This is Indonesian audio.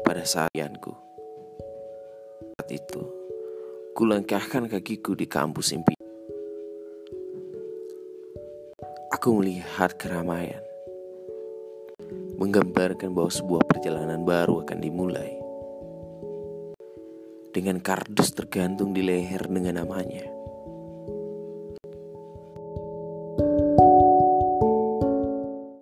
pada saatku. Saat itu, kulangkahkan kakiku di kampus impian. Aku melihat keramaian, menggambarkan bahwa sebuah perjalanan baru akan dimulai. Dengan kardus tergantung di leher dengan namanya.